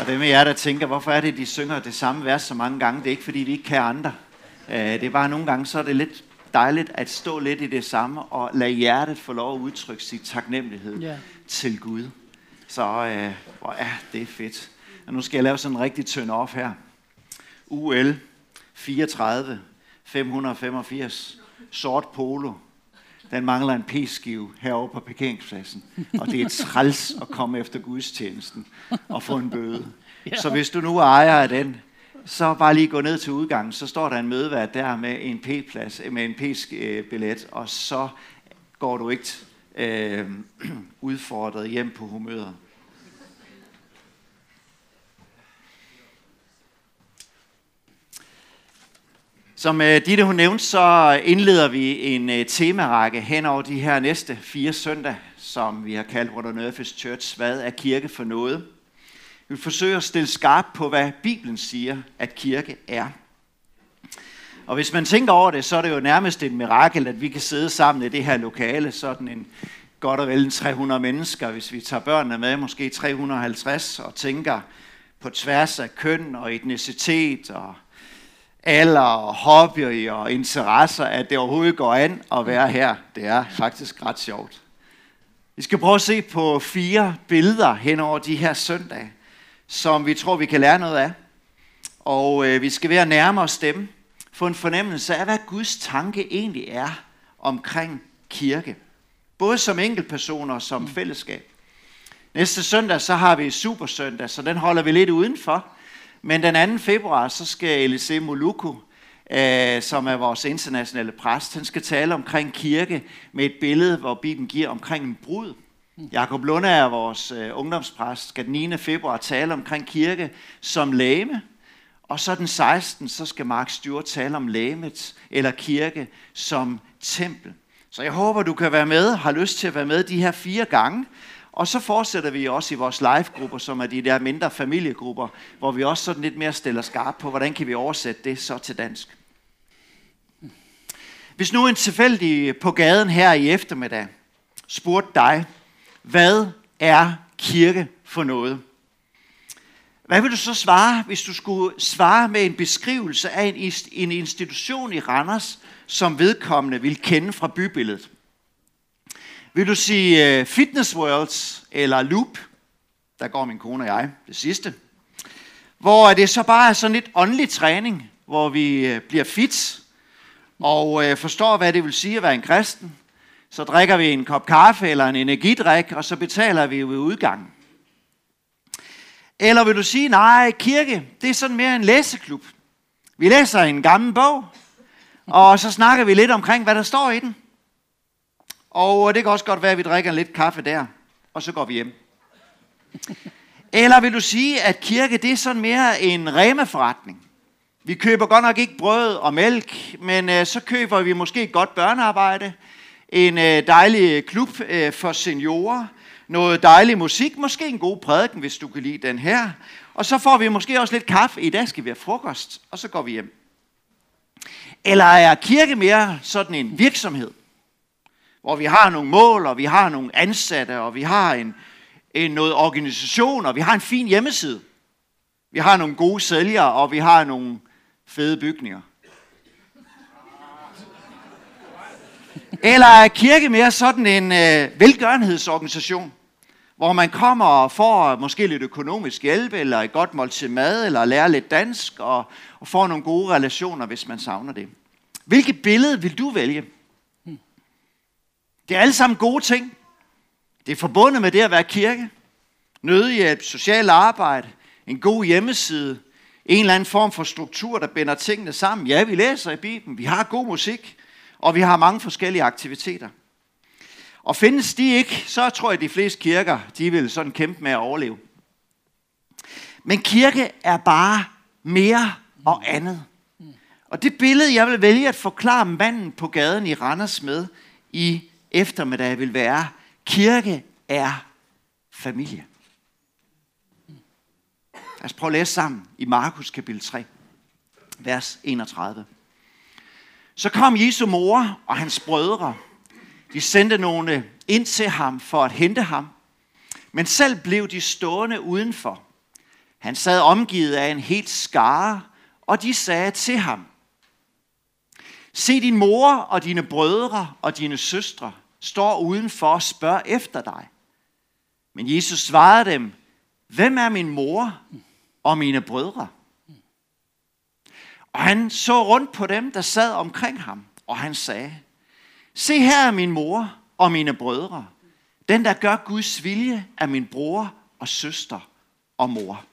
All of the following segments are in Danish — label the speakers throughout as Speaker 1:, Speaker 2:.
Speaker 1: Og dem af jer, der tænker, hvorfor er det, de synger det samme vers så mange gange? Det er ikke, fordi vi ikke kan andre. Øh, det er bare nogle gange, så er det lidt dejligt at stå lidt i det samme, og lade hjertet få lov at udtrykke sit taknemmelighed
Speaker 2: Ja.
Speaker 1: til Gud. Så øh, hvor er det fedt. Og nu skal jeg lave sådan en rigtig tynd off her. UL 34 585 sort polo. Den mangler en p-skive herovre på parkeringspladsen. Og det er træls at komme efter gudstjenesten og få en bøde.
Speaker 2: Ja.
Speaker 1: Så hvis du nu er ejer af den, så bare lige gå ned til udgangen, så står der en mødevært der med en p-plads, med en p-billet, og så går du ikke øh, udfordret hjem på humøret. Som øh, Ditte hun nævnte, så indleder vi en øh, temarække hen over de her næste fire søndag, som vi har kaldt Rotter Earth's Church. Hvad er kirke for noget? Vi vil forsøge at stille skarp på, hvad Bibelen siger, at kirke er. Og hvis man tænker over det, så er det jo nærmest et mirakel, at vi kan sidde sammen i det her lokale, sådan en godt og vel 300 mennesker, hvis vi tager børnene med, måske 350, og tænker på tværs af køn og etnicitet og alder og hobby og interesser, at det overhovedet går an at være her. Det er faktisk ret sjovt. Vi skal prøve at se på fire billeder hen over de her søndage, som vi tror, vi kan lære noget af. Og øh, vi skal være nærmere os dem, få en fornemmelse af, hvad Guds tanke egentlig er omkring kirke. Både som enkeltpersoner og som fællesskab. Næste søndag, så har vi Supersøndag, så den holder vi lidt udenfor. Men den 2. februar, så skal Elise Moluku, øh, som er vores internationale præst, han skal tale omkring kirke med et billede, hvor Bibelen giver omkring en brud. Jakob Lunde er vores øh, ungdomspræst, skal den 9. februar tale omkring kirke som læme. Og så den 16. så skal Mark Stewart tale om læmet eller kirke som tempel. Så jeg håber, du kan være med, har lyst til at være med de her fire gange. Og så fortsætter vi også i vores live-grupper, som er de der mindre familiegrupper, hvor vi også sådan lidt mere stiller skarp på, hvordan kan vi oversætte det så til dansk. Hvis nu en tilfældig på gaden her i eftermiddag spurgte dig, hvad er kirke for noget? Hvad vil du så svare, hvis du skulle svare med en beskrivelse af en, en institution i Randers, som vedkommende vil kende fra bybilledet? Vil du sige øh, Fitness Worlds eller Loop? Der går min kone og jeg, det sidste. Hvor det så bare er sådan lidt åndelig træning, hvor vi øh, bliver fit og øh, forstår, hvad det vil sige at være en kristen. Så drikker vi en kop kaffe eller en energidrik, og så betaler vi ved udgangen. Eller vil du sige, nej, kirke, det er sådan mere en læseklub. Vi læser en gammel bog, og så snakker vi lidt omkring, hvad der står i den. Og øh, det kan også godt være, at vi drikker lidt kaffe der, og så går vi hjem. Eller vil du sige, at kirke det er sådan mere en remeforretning? Vi køber godt nok ikke brød og mælk, men øh, så køber vi måske et godt børnearbejde, en øh, dejlig klub øh, for seniorer, noget dejlig musik, måske en god prædiken, hvis du kan lide den her. Og så får vi måske også lidt kaffe. I dag skal vi have frokost, og så går vi hjem. Eller er kirke mere sådan en virksomhed, hvor vi har nogle mål, og vi har nogle ansatte, og vi har en, en noget organisation, og vi har en fin hjemmeside. Vi har nogle gode sælgere, og vi har nogle fede bygninger. Eller er kirke mere sådan en øh, velgørenhedsorganisation, hvor man kommer og får måske lidt økonomisk hjælp, eller et godt måltid mad, eller lærer lidt dansk, og, og får nogle gode relationer, hvis man savner det. Hvilket billede vil du vælge? Det er alle sammen gode ting. Det er forbundet med det at være kirke. Nødhjælp, social arbejde, en god hjemmeside, en eller anden form for struktur, der binder tingene sammen. Ja, vi læser i Bibelen, vi har god musik, og vi har mange forskellige aktiviteter. Og findes de ikke, så tror jeg, at de fleste kirker, de vil sådan kæmpe med at overleve. Men kirke er bare mere og andet. Og det billede, jeg vil vælge at forklare manden på gaden i Randers med i eftermiddag, vil være, kirke er familie. Lad os prøve at læse sammen i Markus kapitel 3, vers 31. Så kom Jesu mor og hans brødre. De sendte nogle ind til ham for at hente ham. Men selv blev de stående udenfor. Han sad omgivet af en helt skare, og de sagde til ham, Se din mor og dine brødre og dine søstre står udenfor og spørger efter dig. Men Jesus svarede dem, Hvem er min mor og mine brødre? Og han så rundt på dem, der sad omkring ham, og han sagde, Se her er min mor og mine brødre. Den, der gør Guds vilje, er min bror og søster og mor.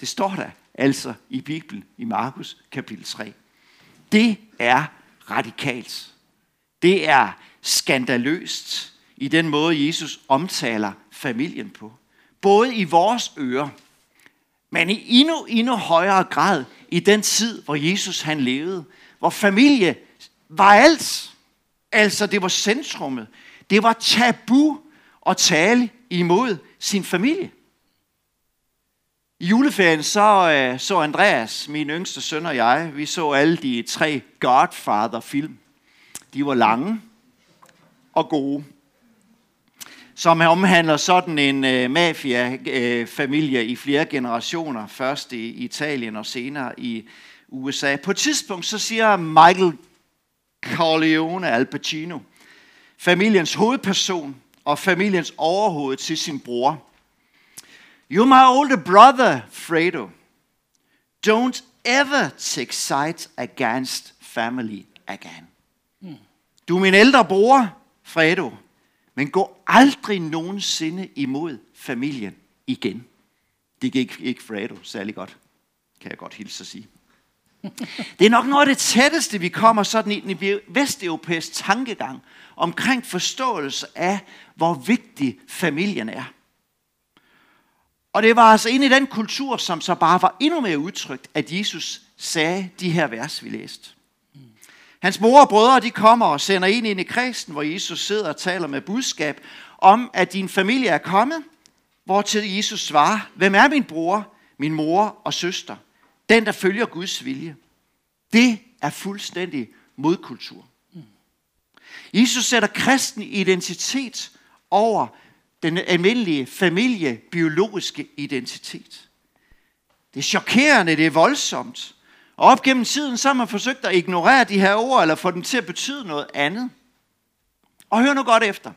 Speaker 1: Det står der altså i Bibelen i Markus kapitel 3. Det er radikalt. Det er skandaløst i den måde, Jesus omtaler familien på. Både i vores ører, men i endnu, endnu højere grad i den tid, hvor Jesus han levede, hvor familie var alt. Altså, det var centrummet. Det var tabu at tale imod sin familie. I juleferien så, øh, så Andreas, min yngste søn og jeg, vi så alle de tre Godfather-film. De var lange og gode. Som omhandler sådan en uh, mafia-familie uh, i flere generationer. Først i Italien og senere i USA. På et tidspunkt så siger Michael Corleone Al Pacino, familiens hovedperson og familiens overhoved til sin bror, You're my older brother, Fredo. Don't ever take sides against family again. Du er min ældre bror, Fredo, men gå aldrig nogensinde imod familien igen. Det gik ikke Fredo særlig godt, kan jeg godt hilse at sige. Det er nok noget af det tætteste, vi kommer sådan i den vesteuropæisk tankegang omkring forståelse af, hvor vigtig familien er. Og det var altså inde i den kultur, som så bare var endnu mere udtrykt, at Jesus sagde de her vers, vi læste. Hans mor og brødre, de kommer og sender en ind i kredsen, hvor Jesus sidder og taler med budskab om, at din familie er kommet, hvor til Jesus svarer, hvem er min bror, min mor og søster? Den, der følger Guds vilje. Det er fuldstændig modkultur. Jesus sætter kristen identitet over den almindelige familiebiologiske identitet. Det er chokerende, det er voldsomt. Og op gennem tiden, så har man forsøgt at ignorere de her ord, eller få dem til at betyde noget andet. Og hør nu godt efter.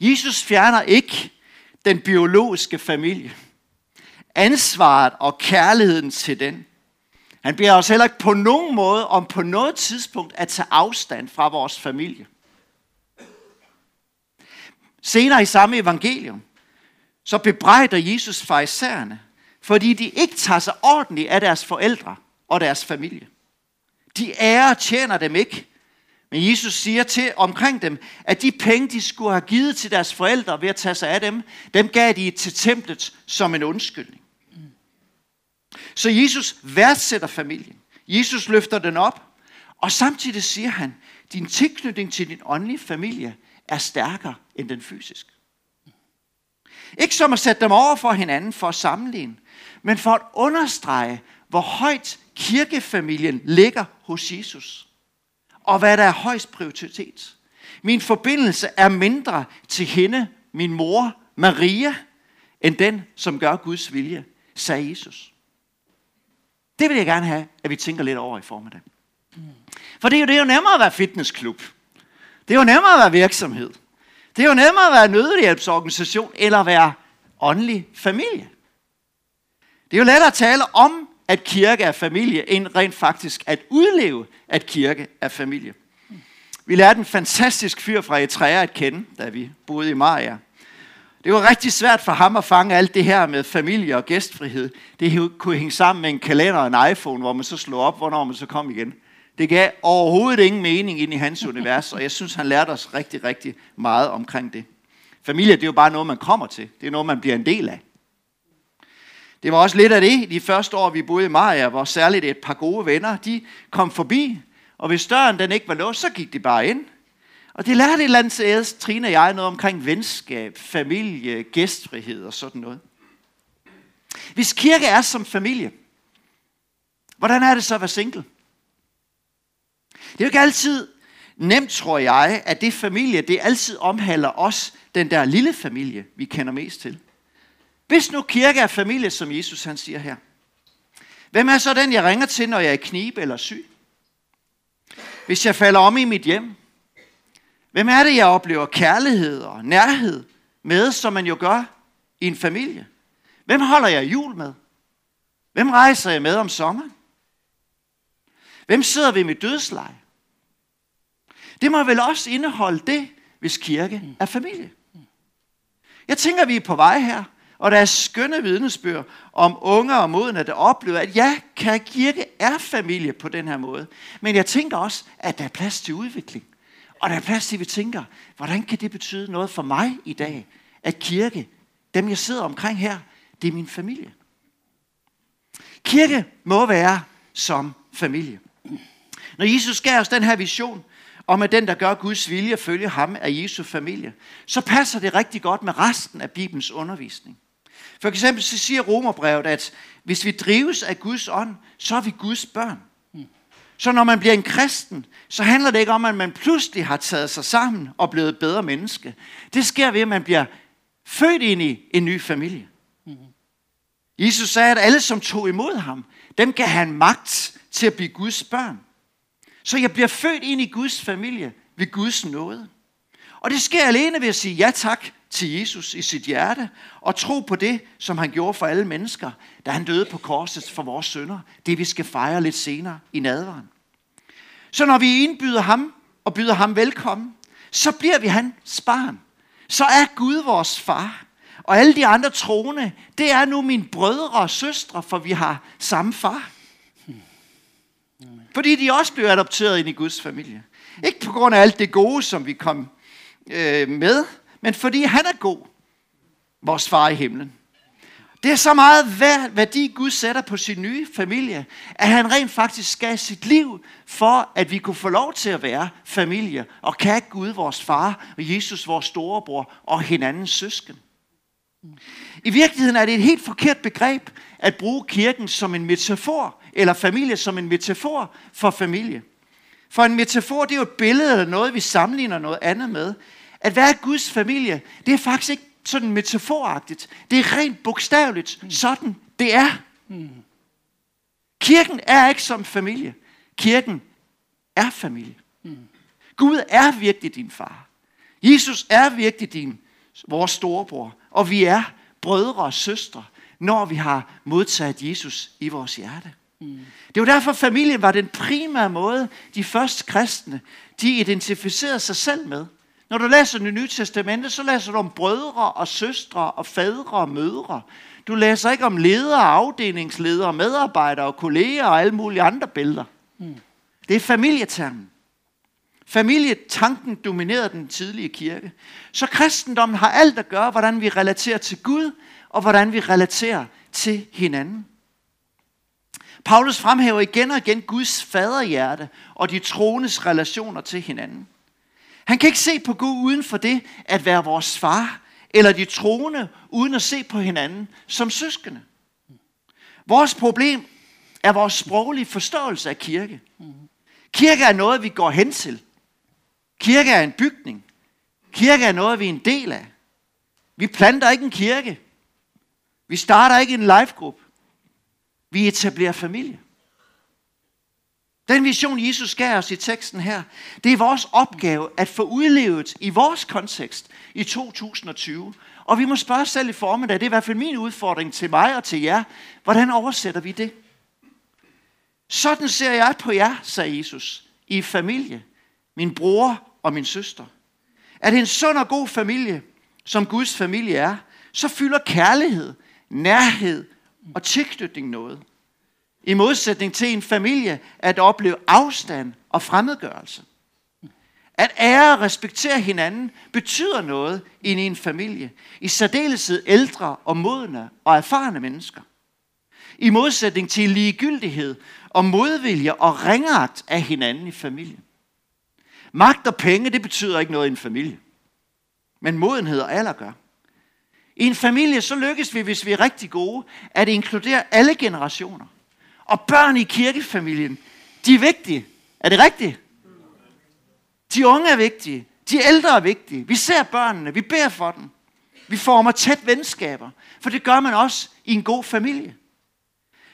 Speaker 1: Jesus fjerner ikke den biologiske familie. Ansvaret og kærligheden til den. Han beder os heller ikke på nogen måde, om på noget tidspunkt, at tage afstand fra vores familie. Senere i samme evangelium, så bebrejder Jesus farisæerne, fordi de ikke tager sig ordentligt af deres forældre og deres familie. De ærer tjener dem ikke. Men Jesus siger til omkring dem, at de penge, de skulle have givet til deres forældre ved at tage sig af dem, dem gav de til templet som en undskyldning. Så Jesus værdsætter familien. Jesus løfter den op, og samtidig siger han, din tilknytning til din åndelige familie er stærkere end den fysiske. Ikke som at sætte dem over for hinanden for at sammenligne, men for at understrege, hvor højt kirkefamilien ligger hos Jesus. Og hvad der er højst prioritet. Min forbindelse er mindre til hende, min mor, Maria, end den, som gør Guds vilje, sagde Jesus. Det vil jeg gerne have, at vi tænker lidt over i formiddag. For det er jo, det er jo nemmere at være fitnessklub. Det er jo nemmere at være virksomhed. Det er jo nemmere at være nødhjælpsorganisation, eller at være åndelig familie. Det er jo lettere at tale om, at kirke er familie, end rent faktisk at udleve, at kirke er familie. Vi lærte en fantastisk fyr fra Eritrea at kende, da vi boede i Maria. Det var rigtig svært for ham at fange alt det her med familie og gæstfrihed. Det kunne hænge sammen med en kalender og en iPhone, hvor man så slog op, hvornår man så kom igen. Det gav overhovedet ingen mening ind i hans univers, og jeg synes, han lærte os rigtig, rigtig meget omkring det. Familie, det er jo bare noget, man kommer til. Det er noget, man bliver en del af. Det var også lidt af det de første år, vi boede i Maja, hvor særligt et par gode venner, de kom forbi, og hvis døren den ikke var låst, så gik de bare ind. Og det lærte et eller andet sted, Trine og jeg, noget omkring venskab, familie, gæstfrihed og sådan noget. Hvis kirke er som familie, hvordan er det så at være single? Det er jo ikke altid nemt, tror jeg, at det familie, det altid omhandler os, den der lille familie, vi kender mest til. Hvis nu kirke er familie, som Jesus han siger her, hvem er så den, jeg ringer til, når jeg er i knibe eller syg? Hvis jeg falder om i mit hjem? Hvem er det, jeg oplever kærlighed og nærhed med, som man jo gør i en familie? Hvem holder jeg jul med? Hvem rejser jeg med om sommeren? Hvem sidder ved mit dødsleje? Det må vel også indeholde det, hvis kirke er familie. Jeg tænker, vi er på vej her, og der er skønne vidnesbyrd om unge og modne, der oplever, at ja, kirke er familie på den her måde. Men jeg tænker også, at der er plads til udvikling. Og der er plads til, at vi tænker, hvordan kan det betyde noget for mig i dag, at kirke, dem jeg sidder omkring her, det er min familie. Kirke må være som familie. Når Jesus gav os den her vision, om at den, der gør Guds vilje, følge ham, er Jesu familie, så passer det rigtig godt med resten af Bibelens undervisning. For eksempel så siger Romerbrevet, at hvis vi drives af Guds ånd, så er vi Guds børn. Så når man bliver en kristen, så handler det ikke om, at man pludselig har taget sig sammen og blevet et bedre menneske. Det sker ved, at man bliver født ind i en ny familie. Jesus sagde, at alle, som tog imod ham, dem kan han magt til at blive Guds børn. Så jeg bliver født ind i Guds familie ved Guds nåde. Og det sker alene ved at sige ja tak til Jesus i sit hjerte og tro på det, som han gjorde for alle mennesker, da han døde på korset for vores sønder. Det vi skal fejre lidt senere i nadveren. Så når vi indbyder ham og byder ham velkommen, så bliver vi hans barn. Så er Gud vores far. Og alle de andre troende, det er nu mine brødre og søstre, for vi har samme far. Fordi de også blev adopteret ind i Guds familie. Ikke på grund af alt det gode, som vi kom øh, med, men fordi han er god, vores far i himlen. Det er så meget værdi, Gud sætter på sin nye familie, at han rent faktisk gav sit liv for, at vi kunne få lov til at være familie, og kan Gud, vores far, og Jesus, vores storebror, og hinandens søsken. I virkeligheden er det et helt forkert begreb at bruge kirken som en metafor, eller familie som en metafor for familie. For en metafor, det er jo et billede eller noget, vi sammenligner noget andet med. At være Guds familie, det er faktisk ikke sådan metaforagtigt. Det er rent bogstaveligt. Sådan det er. Kirken er ikke som familie. Kirken er familie. Gud er virkelig din far. Jesus er virkelig din, vores storebror. Og vi er brødre og søstre, når vi har modtaget Jesus i vores hjerte. Mm. Det var derfor, familien var den primære måde, de første kristne, de identificerede sig selv med. Når du læser det nye testamente, så læser du om brødre og søstre og fædre og mødre. Du læser ikke om ledere, afdelingsledere, medarbejdere og kolleger og alle mulige andre billeder. Mm. Det er familietermen. Familietanken dominerede den tidlige kirke. Så kristendommen har alt at gøre, hvordan vi relaterer til Gud, og hvordan vi relaterer til hinanden. Paulus fremhæver igen og igen Guds faderhjerte og de troendes relationer til hinanden. Han kan ikke se på Gud uden for det at være vores far, eller de troende uden at se på hinanden som søskende. Vores problem er vores sproglige forståelse af kirke. Kirke er noget, vi går hen til. Kirke er en bygning. Kirke er noget, vi er en del af. Vi planter ikke en kirke. Vi starter ikke en live-gruppe. Vi etablerer familie. Den vision, Jesus gav os i teksten her, det er vores opgave at få udlevet i vores kontekst i 2020. Og vi må spørge os selv i formen det er i hvert fald min udfordring til mig og til jer, hvordan oversætter vi det? Sådan ser jeg på jer, sagde Jesus, i familie, min bror og min søster. Er det en sund og god familie, som Guds familie er, så fylder kærlighed, nærhed og tilknytning noget. I modsætning til en familie at opleve afstand og fremmedgørelse. At ære og respektere hinanden betyder noget i en familie. I særdeleshed ældre og modne og erfarne mennesker. I modsætning til ligegyldighed og modvilje og ringart af hinanden i familien. Magt og penge, det betyder ikke noget i en familie. Men modenhed og alder gør. I en familie, så lykkes vi, hvis vi er rigtig gode, at inkludere alle generationer. Og børn i kirkefamilien, de er vigtige. Er det rigtigt? De unge er vigtige. De ældre er vigtige. Vi ser børnene. Vi beder for dem. Vi former tæt venskaber, for det gør man også i en god familie.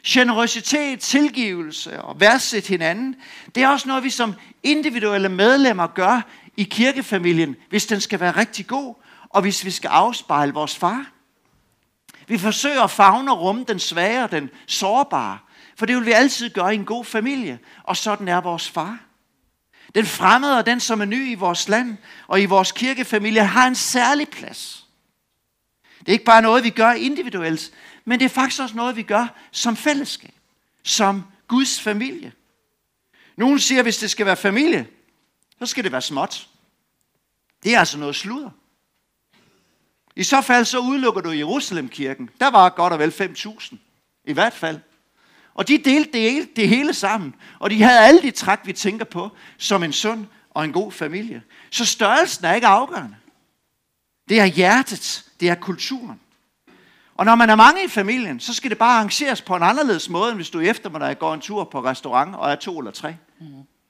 Speaker 1: Generøsitet, tilgivelse og værdsæt hinanden, det er også noget, vi som individuelle medlemmer gør i kirkefamilien, hvis den skal være rigtig god, og hvis vi skal afspejle vores far. Vi forsøger at fagne og rumme den svage og den sårbare, for det vil vi altid gøre i en god familie, og sådan er vores far. Den fremmede og den, som er ny i vores land og i vores kirkefamilie, har en særlig plads. Det er ikke bare noget, vi gør individuelt, men det er faktisk også noget, vi gør som fællesskab, som Guds familie. Nogen siger, at hvis det skal være familie, så skal det være småt. Det er altså noget sludder. I så fald så udelukker du Jerusalemkirken. Der var godt og vel 5.000. I hvert fald. Og de delte det, det hele sammen. Og de havde alle de træk, vi tænker på, som en sund og en god familie. Så størrelsen er ikke afgørende. Det er hjertet. Det er kulturen. Og når man er mange i familien, så skal det bare arrangeres på en anderledes måde, end hvis du i eftermiddag går en tur på restaurant og er to eller tre.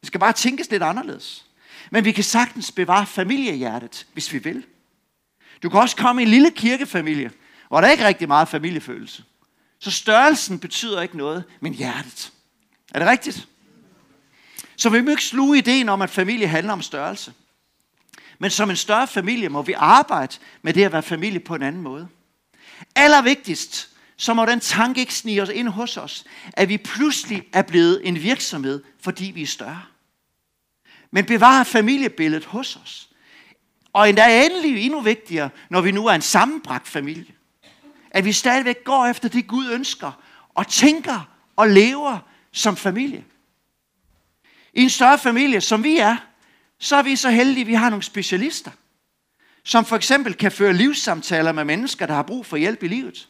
Speaker 1: Det skal bare tænkes lidt anderledes. Men vi kan sagtens bevare familiehjertet, hvis vi vil. Du kan også komme i en lille kirkefamilie, hvor der ikke rigtig meget familiefølelse. Så størrelsen betyder ikke noget, men hjertet. Er det rigtigt? Så vi må ikke sluge ideen om, at familie handler om størrelse. Men som en større familie må vi arbejde med det at være familie på en anden måde. Allervigtigst, så må den tanke ikke snige os ind hos os, at vi pludselig er blevet en virksomhed, fordi vi er større. Men bevar familiebilledet hos os. Og endda endelig endnu vigtigere, når vi nu er en sammenbragt familie. At vi stadigvæk går efter det, Gud ønsker, og tænker og lever som familie. I en større familie, som vi er, så er vi så heldige, at vi har nogle specialister, som for eksempel kan føre livssamtaler med mennesker, der har brug for hjælp i livet.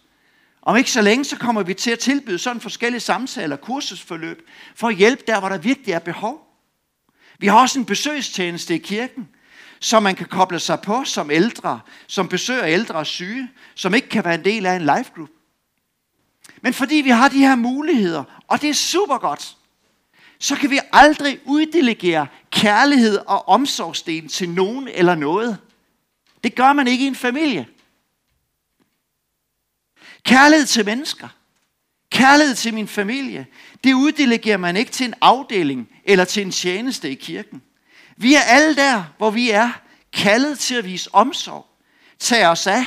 Speaker 1: Om ikke så længe, så kommer vi til at tilbyde sådan forskellige samtaler, kursusforløb, for at hjælpe der, hvor der virkelig er behov. Vi har også en besøgstjeneste i kirken, som man kan koble sig på som ældre, som besøger ældre og syge, som ikke kan være en del af en life group. Men fordi vi har de her muligheder, og det er super godt, så kan vi aldrig uddelegere kærlighed og omsorgsdelen til nogen eller noget. Det gør man ikke i en familie. Kærlighed til mennesker, kærlighed til min familie, det uddelegerer man ikke til en afdeling eller til en tjeneste i kirken. Vi er alle der, hvor vi er kaldet til at vise omsorg, tage os af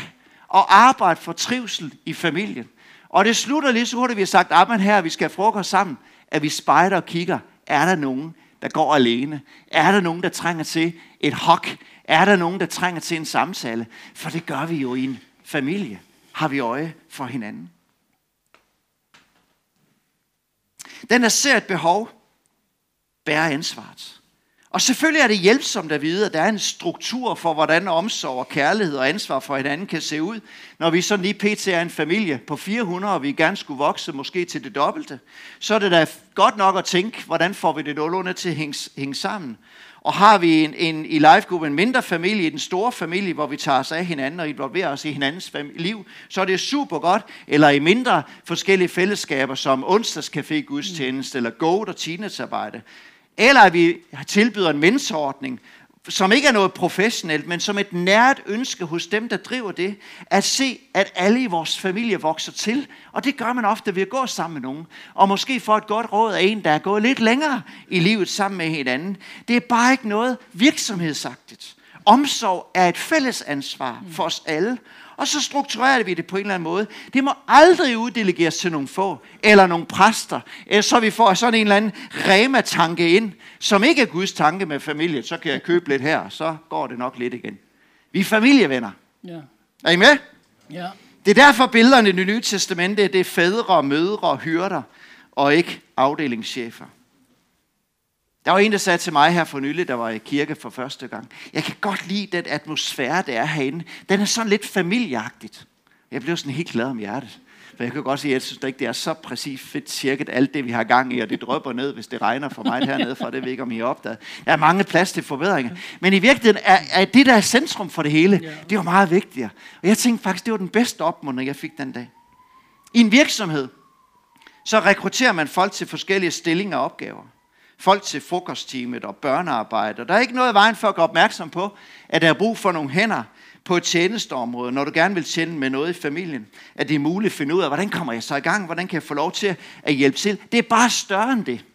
Speaker 1: og arbejde for trivsel i familien. Og det slutter lige så hurtigt, vi har sagt, at her, vi skal have frokost sammen, at vi spejder og kigger, er der nogen, der går alene? Er der nogen, der trænger til et hok? Er der nogen, der trænger til en samtale? For det gør vi jo i en familie. Har vi øje for hinanden? Den, der ser et behov, bærer ansvaret. Og selvfølgelig er det hjælpsomt at vide, at der er en struktur for, hvordan omsorg og kærlighed og ansvar for hinanden kan se ud, når vi sådan lige pt. er en familie på 400, og vi gerne skulle vokse måske til det dobbelte. Så er det da godt nok at tænke, hvordan får vi det nogenlunde til at hænge, hænge sammen. Og har vi en, en, i Life Group en mindre familie, en stor familie, hvor vi tager os af hinanden og involverer os i hinandens liv, så er det super godt. Eller i mindre forskellige fællesskaber, som onsdagscafé gudstjeneste, eller goat og teenagearbejde. Eller at vi tilbyder en mentorordning, som ikke er noget professionelt, men som et nært ønske hos dem, der driver det, at se, at alle i vores familie vokser til. Og det gør man ofte ved at gå sammen med nogen. Og måske få et godt råd af en, der er gået lidt længere i livet sammen med hinanden. Det er bare ikke noget virksomhedsagtigt. Omsorg er et fælles ansvar for os alle. Og så strukturerer vi det på en eller anden måde. Det må aldrig uddelegeres til nogle få, eller nogle præster, eller så vi får sådan en eller anden rema-tanke ind, som ikke er Guds tanke med familie. Så kan jeg købe lidt her, så går det nok lidt igen. Vi er familievenner. Ja. Er I med? Ja. Det er derfor billederne i det nye testamente, det er fædre, mødre og hyrder, og ikke afdelingschefer. Der var en, der sagde til mig her for nylig, der var i kirke for første gang, jeg kan godt lide den atmosfære, der er herinde. Den er sådan lidt familieagtigt. Jeg blev sådan helt glad om hjertet. For jeg kan godt sige, at jeg synes ikke, det er så præcis fedt cirket alt det, vi har gang i, og det drøber ned, hvis det regner for mig hernede fra. Det ved ikke, om I har opdaget. Der er mange plads til forbedringer. Men i virkeligheden er, er det, der er centrum for det hele, det var meget vigtigere. Og jeg tænkte faktisk, det var den bedste opmuntring, jeg fik den dag. I en virksomhed, så rekrutterer man folk til forskellige stillinger og opgaver folk til frokostteamet og børnearbejde. Og der er ikke noget i vejen for at gøre opmærksom på, at der er brug for nogle hænder. på et tjenesteområde, når du gerne vil tjene med noget i familien, at det er muligt at finde ud af, hvordan kommer jeg så i gang, hvordan kan jeg få lov til at hjælpe til. Det er bare større end det.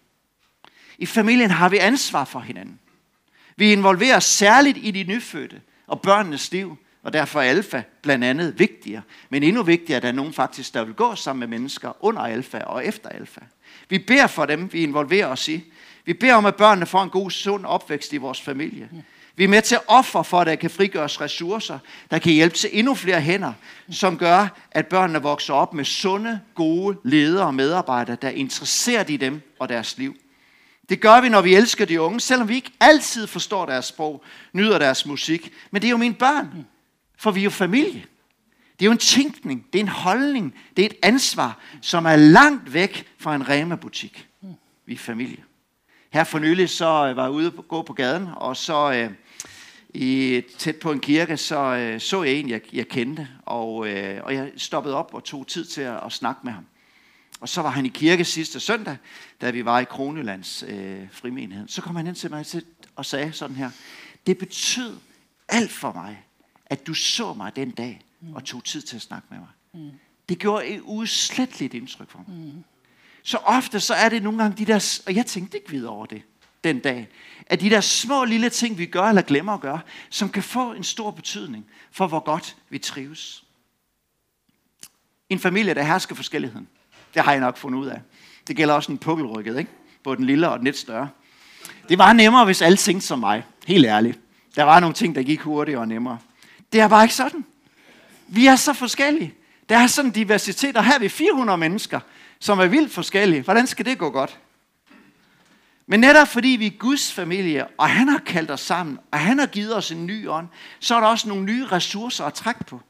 Speaker 1: I familien har vi ansvar for hinanden. Vi involverer os særligt i de nyfødte og børnenes liv, og derfor er alfa blandt andet vigtigere. Men endnu vigtigere at der er nogen faktisk, der vil gå sammen med mennesker under alfa og efter alfa. Vi beder for dem, vi involverer os i. Vi beder om, at børnene får en god, sund opvækst i vores familie. Vi er med til at ofre for, at der kan frigøres ressourcer, der kan hjælpe til endnu flere hænder, som gør, at børnene vokser op med sunde, gode ledere og medarbejdere, der er interesseret i dem og deres liv. Det gør vi, når vi elsker de unge, selvom vi ikke altid forstår deres sprog, nyder deres musik. Men det er jo mine børn, for vi er jo familie. Det er jo en tænkning, det er en holdning, det er et ansvar, som er langt væk fra en Rema-butik. Vi er familie. Her for nylig så øh, var jeg ude at gå på gaden, og så øh, i, tæt på en kirke, så øh, så jeg en, jeg, jeg kendte, og, øh, og jeg stoppede op og tog tid til at, at snakke med ham. Og så var han i kirke sidste søndag, da vi var i Kronelands øh, frimenighed. Så kom han ind til mig og sagde sådan her, det betød alt for mig, at du så mig den dag og tog tid til at snakke med mig. Det gjorde et udsletteligt indtryk for mig. Så ofte så er det nogle gange de der, og jeg tænkte ikke videre over det den dag, at de der små lille ting, vi gør eller glemmer at gøre, som kan få en stor betydning for, hvor godt vi trives. En familie, der hersker forskelligheden. Det har jeg nok fundet ud af. Det gælder også en pukkelrykket, ikke? Både den lille og den lidt større. Det var nemmere, hvis alle tænkte som mig. Helt ærligt. Der var nogle ting, der gik hurtigere og nemmere. Det er bare ikke sådan. Vi er så forskellige. Der er sådan en diversitet, og her er vi 400 mennesker, som er vildt forskellige. Hvordan skal det gå godt? Men netop fordi vi er Guds familie, og han har kaldt os sammen, og han har givet os en ny ånd, så er der også nogle nye ressourcer at trække på.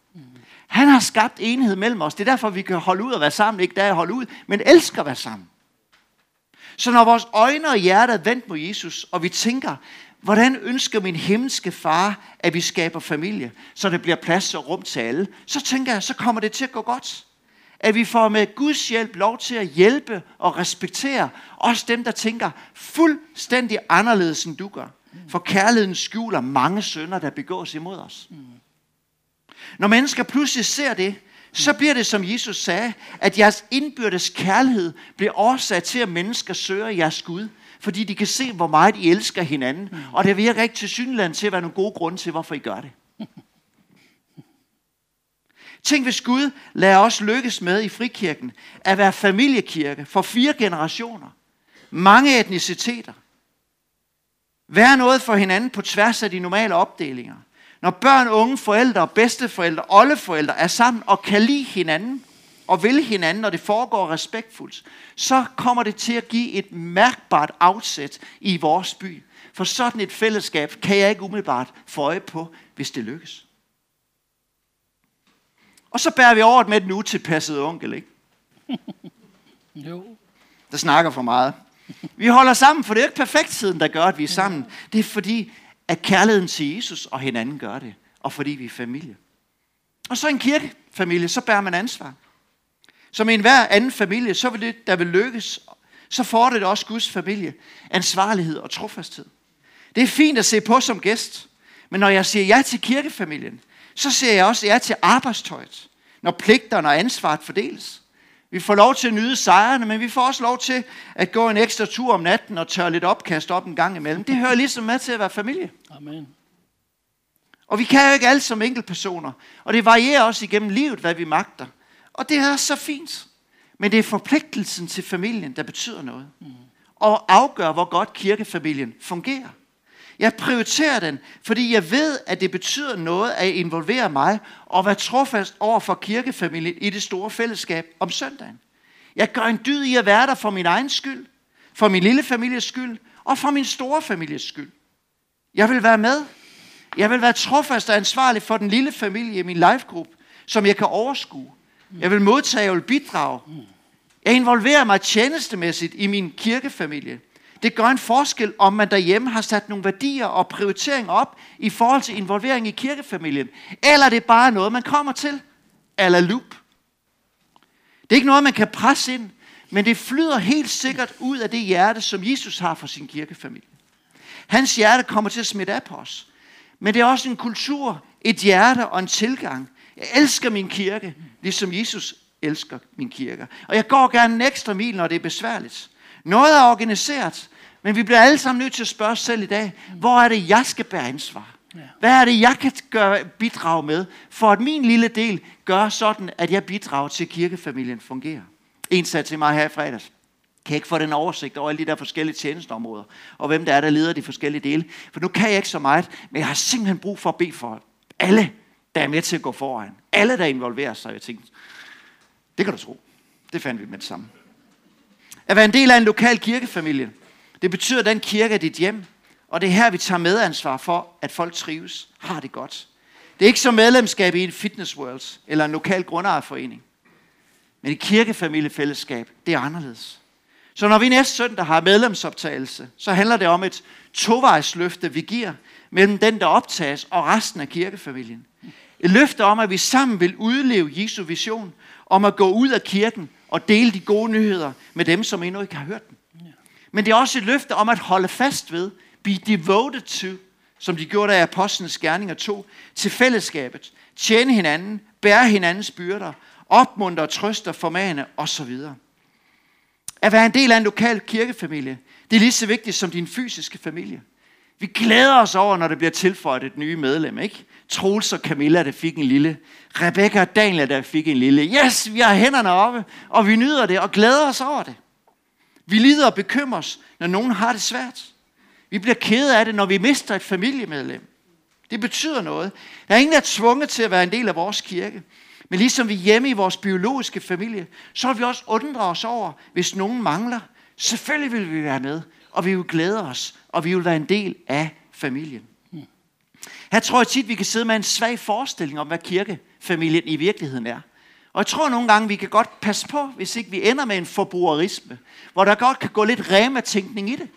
Speaker 1: Han har skabt enhed mellem os. Det er derfor, vi kan holde ud og være sammen. Ikke der at holde ud, men elsker at være sammen. Så når vores øjne og hjerte er vendt mod Jesus, og vi tænker, hvordan ønsker min himmelske far, at vi skaber familie, så det bliver plads og rum til alle, så tænker jeg, så kommer det til at gå godt. At vi får med Guds hjælp lov til at hjælpe og respektere også dem, der tænker fuldstændig anderledes, end du gør. For kærligheden skjuler mange sønder, der begås imod os. Når mennesker pludselig ser det, så bliver det, som Jesus sagde, at jeres indbyrdes kærlighed bliver årsag til, at mennesker søger jeres Gud. Fordi de kan se, hvor meget I elsker hinanden. Og det virker ikke til synland til at være nogle gode grunde til, hvorfor I gør det. Tænk, hvis Gud lader os lykkes med i frikirken at være familiekirke for fire generationer. Mange etniciteter. Være noget for hinanden på tværs af de normale opdelinger. Når børn, unge, forældre, bedsteforældre, oldeforældre er sammen og kan lide hinanden, og vil hinanden, og det foregår respektfuldt, så kommer det til at give et mærkbart afsæt i vores by. For sådan et fællesskab kan jeg ikke umiddelbart få øje på, hvis det lykkes. Og så bærer vi over med den utilpassede onkel, ikke? jo. Der snakker for meget. Vi holder sammen, for det er ikke perfektheden, der gør, at vi er sammen. Det er fordi, at kærligheden til Jesus og hinanden gør det. Og fordi vi er familie. Og så en kirkefamilie, så bærer man ansvar. Som i enhver anden familie, så vil det, der vil lykkes, så får det også Guds familie ansvarlighed og trofasthed. Det er fint at se på som gæst, men når jeg siger ja til kirkefamilien, så siger jeg også ja til arbejdstøjet, når pligterne og ansvaret fordeles. Vi får lov til at nyde sejrene, men vi får også lov til at gå en ekstra tur om natten og tørre lidt opkast op en gang imellem. Det hører ligesom med til at være familie. Amen. Og vi kan jo ikke alt som enkeltpersoner. Og det varierer også igennem livet, hvad vi magter. Og det er så fint. Men det er forpligtelsen til familien, der betyder noget. Mm. Og afgør, hvor godt kirkefamilien fungerer. Jeg prioriterer den, fordi jeg ved, at det betyder noget at involvere mig og være trofast over for kirkefamilien i det store fællesskab om søndagen. Jeg gør en dyd i at være der for min egen skyld, for min lille families skyld og for min store families skyld. Jeg vil være med. Jeg vil være trofast og ansvarlig for den lille familie i min livegruppe, som jeg kan overskue. Jeg vil modtage, jeg vil bidrage. Jeg involverer mig tjenestemæssigt i min kirkefamilie. Det gør en forskel, om man derhjemme har sat nogle værdier og prioriteringer op i forhold til involvering i kirkefamilien. Eller det er bare noget, man kommer til. Eller loop. Det er ikke noget, man kan presse ind, men det flyder helt sikkert ud af det hjerte, som Jesus har for sin kirkefamilie. Hans hjerte kommer til at smitte af på os. Men det er også en kultur, et hjerte og en tilgang. Jeg elsker min kirke, ligesom Jesus elsker min kirke. Og jeg går gerne en ekstra mil, når det er besværligt. Noget er organiseret, men vi bliver alle sammen nødt til at spørge os selv i dag, hvor er det, jeg skal bære ansvar? Hvad er det, jeg kan gøre, bidrage med, for at min lille del gør sådan, at jeg bidrager til, at kirkefamilien fungerer? En sagde til mig her i fredags, kan jeg ikke få den oversigt over alle de der forskellige tjenesteområder, og hvem der er, der leder de forskellige dele. For nu kan jeg ikke så meget, men jeg har simpelthen brug for at bede for alle, der er med til at gå foran. Alle, der involverer sig. Jeg tænkte, det kan du tro. Det fandt vi med det samme. At være en del af en lokal kirkefamilie, det betyder, at den kirke er dit hjem, og det er her, vi tager medansvar for, at folk trives, har det godt. Det er ikke som medlemskab i en fitness world eller en lokal grundejerforening. Men et kirkefamiliefællesskab, det er anderledes. Så når vi næste søndag har medlemsoptagelse, så handler det om et tovejsløfte, vi giver mellem den, der optages, og resten af kirkefamilien. Et løfte om, at vi sammen vil udleve Jesu vision, om at gå ud af kirken og dele de gode nyheder med dem, som endnu ikke har hørt dem. Men det er også et løfte om at holde fast ved, be devoted to, som de gjorde der i Apostlenes Gerninger 2, til fællesskabet, tjene hinanden, bære hinandens byrder, opmuntre, trøste, formane osv. At være en del af en lokal kirkefamilie, det er lige så vigtigt som din fysiske familie. Vi glæder os over, når det bliver tilføjet et nye medlem, ikke? Troels og Camilla, der fik en lille. Rebecca og Daniel, der fik en lille. Yes, vi har hænderne oppe, og vi nyder det og glæder os over det. Vi lider og bekymrer os, når nogen har det svært. Vi bliver kede af det, når vi mister et familiemedlem. Det betyder noget. Der er ingen, der er tvunget til at være en del af vores kirke. Men ligesom vi er hjemme i vores biologiske familie, så vil vi også undre os over, hvis nogen mangler. Selvfølgelig vil vi være med, og vi vil glæde os, og vi vil være en del af familien. Her tror jeg tit, vi kan sidde med en svag forestilling om, hvad kirkefamilien i virkeligheden er. Og jeg tror nogle gange, vi kan godt passe på, hvis ikke vi ender med en forbrugerisme, hvor der godt kan gå lidt rema-tænkning i det.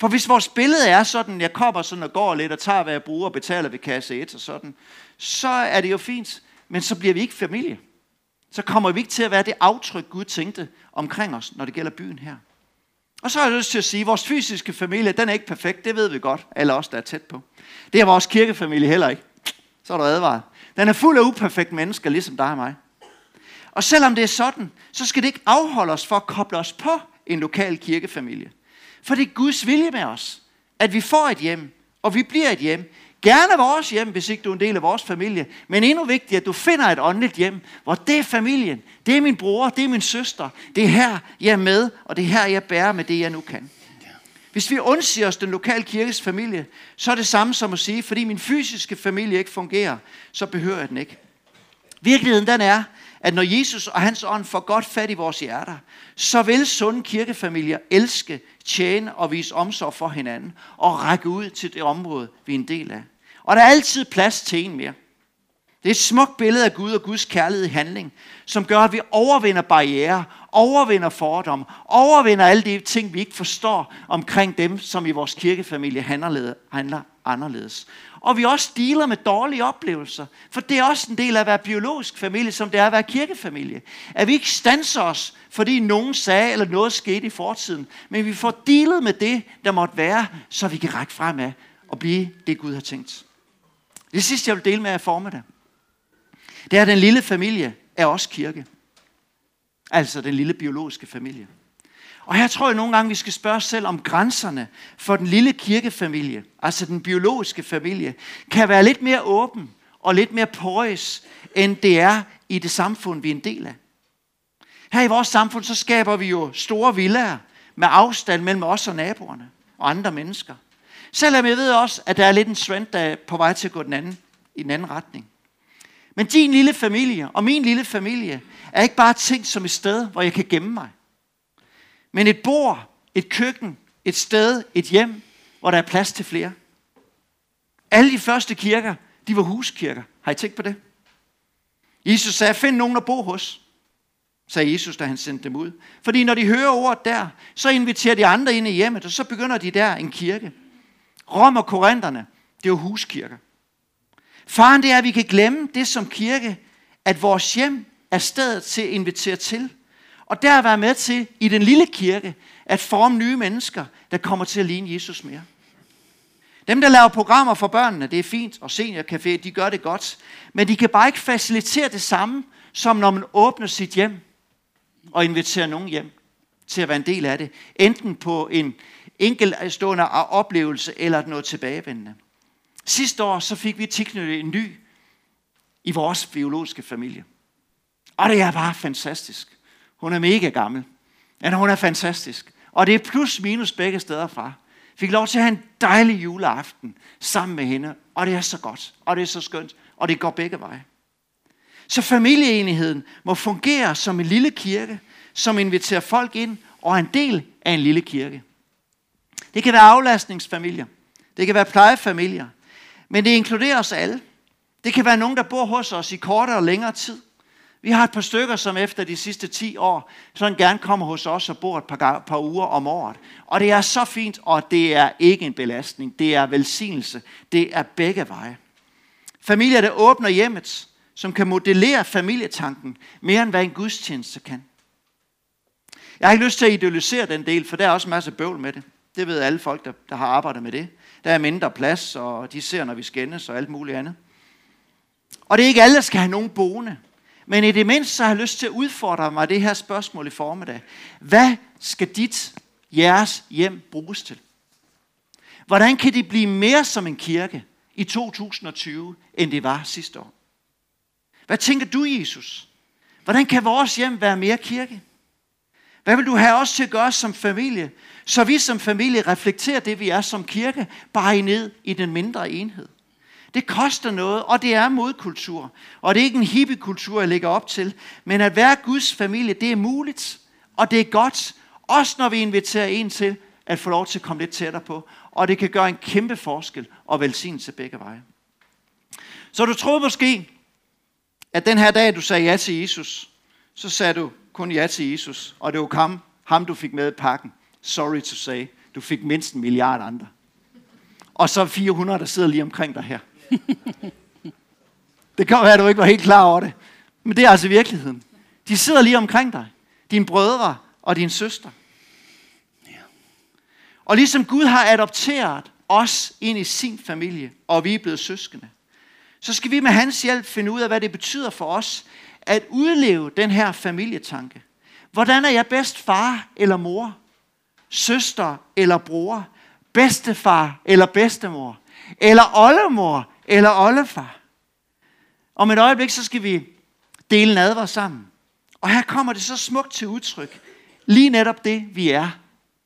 Speaker 1: For hvis vores billede er sådan, jeg kommer sådan og går lidt og tager, hvad jeg bruger og betaler ved kasse 1 og sådan, så er det jo fint, men så bliver vi ikke familie. Så kommer vi ikke til at være det aftryk, Gud tænkte omkring os, når det gælder byen her. Og så har jeg lyst til at sige, at vores fysiske familie, den er ikke perfekt, det ved vi godt, alle os, der er tæt på. Det er vores kirkefamilie heller ikke. Så er du advaret. Den er fuld af uperfekte mennesker, ligesom dig og mig. Og selvom det er sådan, så skal det ikke afholde os for at koble os på en lokal kirkefamilie. For det er Guds vilje med os, at vi får et hjem, og vi bliver et hjem. Gerne vores hjem, hvis ikke du er en del af vores familie. Men endnu vigtigere, at du finder et åndeligt hjem, hvor det er familien. Det er min bror, det er min søster. Det er her, jeg er med, og det er her, jeg bærer med det, jeg nu kan. Hvis vi undsiger os den lokale kirkes familie, så er det samme som at sige, fordi min fysiske familie ikke fungerer, så behøver jeg den ikke. Virkeligheden den er, at når Jesus og hans ånd får godt fat i vores hjerter, så vil sunde kirkefamilier elske, tjene og vise omsorg for hinanden og række ud til det område, vi er en del af. Og der er altid plads til en mere. Det er et smukt billede af Gud og Guds kærlighed i handling, som gør, at vi overvinder barriere, overvinder fordomme, overvinder alle de ting, vi ikke forstår omkring dem, som i vores kirkefamilie handler anderledes. Og vi også dealer med dårlige oplevelser, for det er også en del af at være biologisk familie, som det er at være kirkefamilie. At vi ikke stanser os, fordi nogen sagde, eller noget skete i fortiden, men vi får dealet med det, der måtte være, så vi kan række fremad og blive det, Gud har tænkt. Det sidste, jeg vil dele med jer formiddag, det er, at den lille familie er også kirke. Altså den lille biologiske familie. Og her tror jeg nogle gange, vi skal spørge os selv om grænserne for den lille kirkefamilie, altså den biologiske familie, kan være lidt mere åben og lidt mere porøs, end det er i det samfund, vi er en del af. Her i vores samfund, så skaber vi jo store villaer med afstand mellem os og naboerne og andre mennesker. Selvom jeg ved også, at der er lidt en trend, der er på vej til at gå den anden, i den anden retning. Men din lille familie og min lille familie er ikke bare ting som et sted, hvor jeg kan gemme mig. Men et bord, et køkken, et sted, et hjem, hvor der er plads til flere. Alle de første kirker, de var huskirker. Har I tænkt på det? Jesus sagde, find nogen at bo hos, sagde Jesus, da han sendte dem ud. Fordi når de hører ordet der, så inviterer de andre ind i hjemmet, og så begynder de der en kirke. Rom og Korintherne, det var huskirker. Faren det er, at vi kan glemme det som kirke, at vores hjem er stedet til at invitere til. Og der være med til, i den lille kirke, at forme nye mennesker, der kommer til at ligne Jesus mere. Dem, der laver programmer for børnene, det er fint, og seniorcafé, de gør det godt. Men de kan bare ikke facilitere det samme, som når man åbner sit hjem og inviterer nogen hjem til at være en del af det. Enten på en enkeltstående oplevelse eller noget tilbagevendende. Sidste år så fik vi tilknyttet en ny i vores biologiske familie. Og det er bare fantastisk. Hun er mega gammel. Men hun er fantastisk. Og det er plus minus begge steder fra. Fik lov til at have en dejlig juleaften sammen med hende. Og det er så godt. Og det er så skønt. Og det går begge veje. Så familieenigheden må fungere som en lille kirke, som inviterer folk ind og er en del af en lille kirke. Det kan være aflastningsfamilier. Det kan være plejefamilier. Men det inkluderer os alle. Det kan være nogen, der bor hos os i kortere og længere tid. Vi har et par stykker, som efter de sidste 10 år, sådan gerne kommer hos os og bor et par, par uger om året. Og det er så fint, og det er ikke en belastning. Det er velsignelse. Det er begge veje. Familier, der åbner hjemmet, som kan modellere familietanken mere end hvad en gudstjeneste kan. Jeg har ikke lyst til at idealisere den del, for der er også en masse bøvl med det. Det ved alle folk, der, der har arbejdet med det. Der er mindre plads, og de ser, når vi skændes og alt muligt andet. Og det er ikke alle, der skal have nogen boende. Men i det mindste så har jeg lyst til at udfordre mig det her spørgsmål i formiddag. Hvad skal dit, jeres hjem bruges til? Hvordan kan det blive mere som en kirke i 2020, end det var sidste år? Hvad tænker du, Jesus? Hvordan kan vores hjem være mere kirke? Hvad vil du have os til at gøre som familie, så vi som familie reflekterer det, vi er som kirke, bare ned i den mindre enhed? Det koster noget, og det er modkultur. Og det er ikke en hippiekultur, jeg lægger op til. Men at være Guds familie, det er muligt. Og det er godt. Også når vi inviterer en til at få lov til at komme lidt tættere på. Og det kan gøre en kæmpe forskel og velsignelse begge veje. Så du troede måske, at den her dag, du sagde ja til Jesus, så sagde du kun ja til Jesus. Og det var ham, ham du fik med i pakken. Sorry to say. Du fik mindst en milliard andre. Og så 400, der sidder lige omkring dig her. det kan være, at du ikke var helt klar over det. Men det er altså virkeligheden. De sidder lige omkring dig. Dine brødre og din søster. Og ligesom Gud har adopteret os ind i sin familie, og vi er blevet søskende, så skal vi med hans hjælp finde ud af, hvad det betyder for os, at udleve den her familietanke. Hvordan er jeg bedst far eller mor? Søster eller bror? Bedstefar eller bedstemor? Eller oldemor eller oldefar. Om et øjeblik, så skal vi dele nadver sammen. Og her kommer det så smukt til udtryk. Lige netop det, vi er.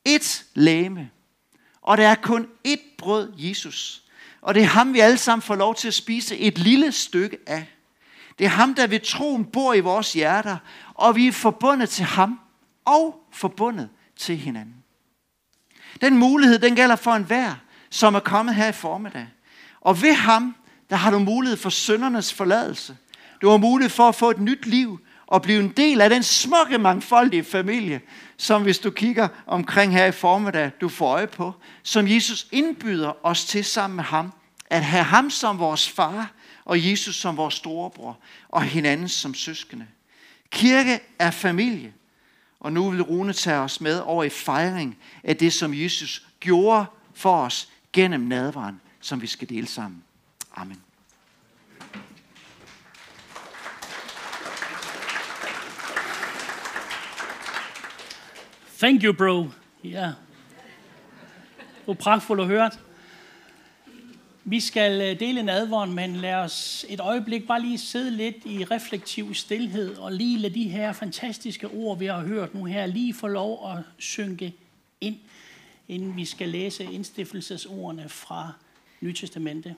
Speaker 1: Et læme. Og der er kun ét brød, Jesus. Og det er ham, vi alle sammen får lov til at spise et lille stykke af. Det er ham, der ved troen bor i vores hjerter, og vi er forbundet til ham og forbundet til hinanden. Den mulighed, den gælder for enhver, som er kommet her i formiddag. Og ved ham, der har du mulighed for søndernes forladelse. Du har mulighed for at få et nyt liv og blive en del af den smukke, mangfoldige familie, som hvis du kigger omkring her i formiddag, du får øje på, som Jesus indbyder os til sammen med ham, at have ham som vores far, og Jesus som vores storebror, og hinanden som søskende. Kirke er familie, og nu vil Rune tage os med over i fejring af det, som Jesus gjorde for os gennem nadvaren som vi skal dele sammen. Amen.
Speaker 2: Thank you, bro. Ja. Yeah. Det var pragtfuldt at høre. Vi skal øh, dele en advoren, men lad os et øjeblik bare lige sidde lidt i reflektiv stillhed og lige lade de her fantastiske ord, vi har hørt nu her, lige få lov at synke ind, inden vi skal læse indstiftelsesordene fra Nye Testamente.